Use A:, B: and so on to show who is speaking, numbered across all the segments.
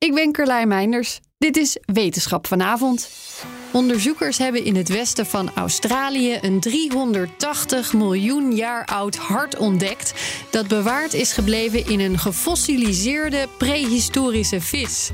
A: Ik ben Carlijn Meinders. Dit is Wetenschap vanavond. Onderzoekers hebben in het westen van Australië een 380 miljoen jaar oud hart ontdekt dat bewaard is gebleven in een gefossiliseerde prehistorische vis.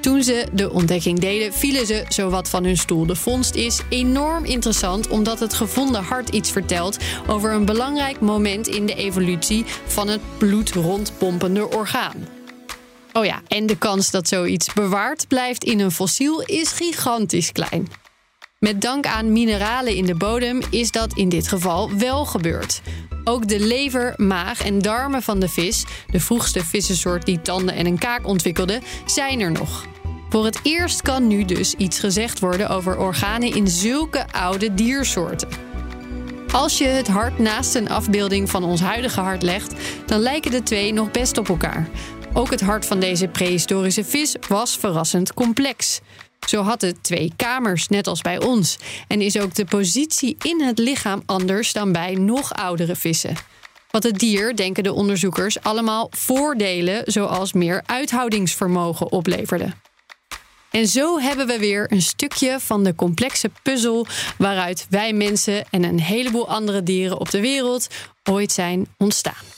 A: Toen ze de ontdekking deden, vielen ze zowat van hun stoel. De vondst is enorm interessant omdat het gevonden hart iets vertelt over een belangrijk moment in de evolutie van het bloed rondpompende orgaan. Oh ja, en de kans dat zoiets bewaard blijft in een fossiel is gigantisch klein. Met dank aan mineralen in de bodem is dat in dit geval wel gebeurd. Ook de lever, maag en darmen van de vis, de vroegste vissensoort die tanden en een kaak ontwikkelde, zijn er nog. Voor het eerst kan nu dus iets gezegd worden over organen in zulke oude diersoorten. Als je het hart naast een afbeelding van ons huidige hart legt, dan lijken de twee nog best op elkaar. Ook het hart van deze prehistorische vis was verrassend complex. Zo had het twee kamers, net als bij ons. En is ook de positie in het lichaam anders dan bij nog oudere vissen. Wat het dier, denken de onderzoekers, allemaal voordelen, zoals meer uithoudingsvermogen opleverde. En zo hebben we weer een stukje van de complexe puzzel waaruit wij mensen en een heleboel andere dieren op de wereld ooit zijn ontstaan.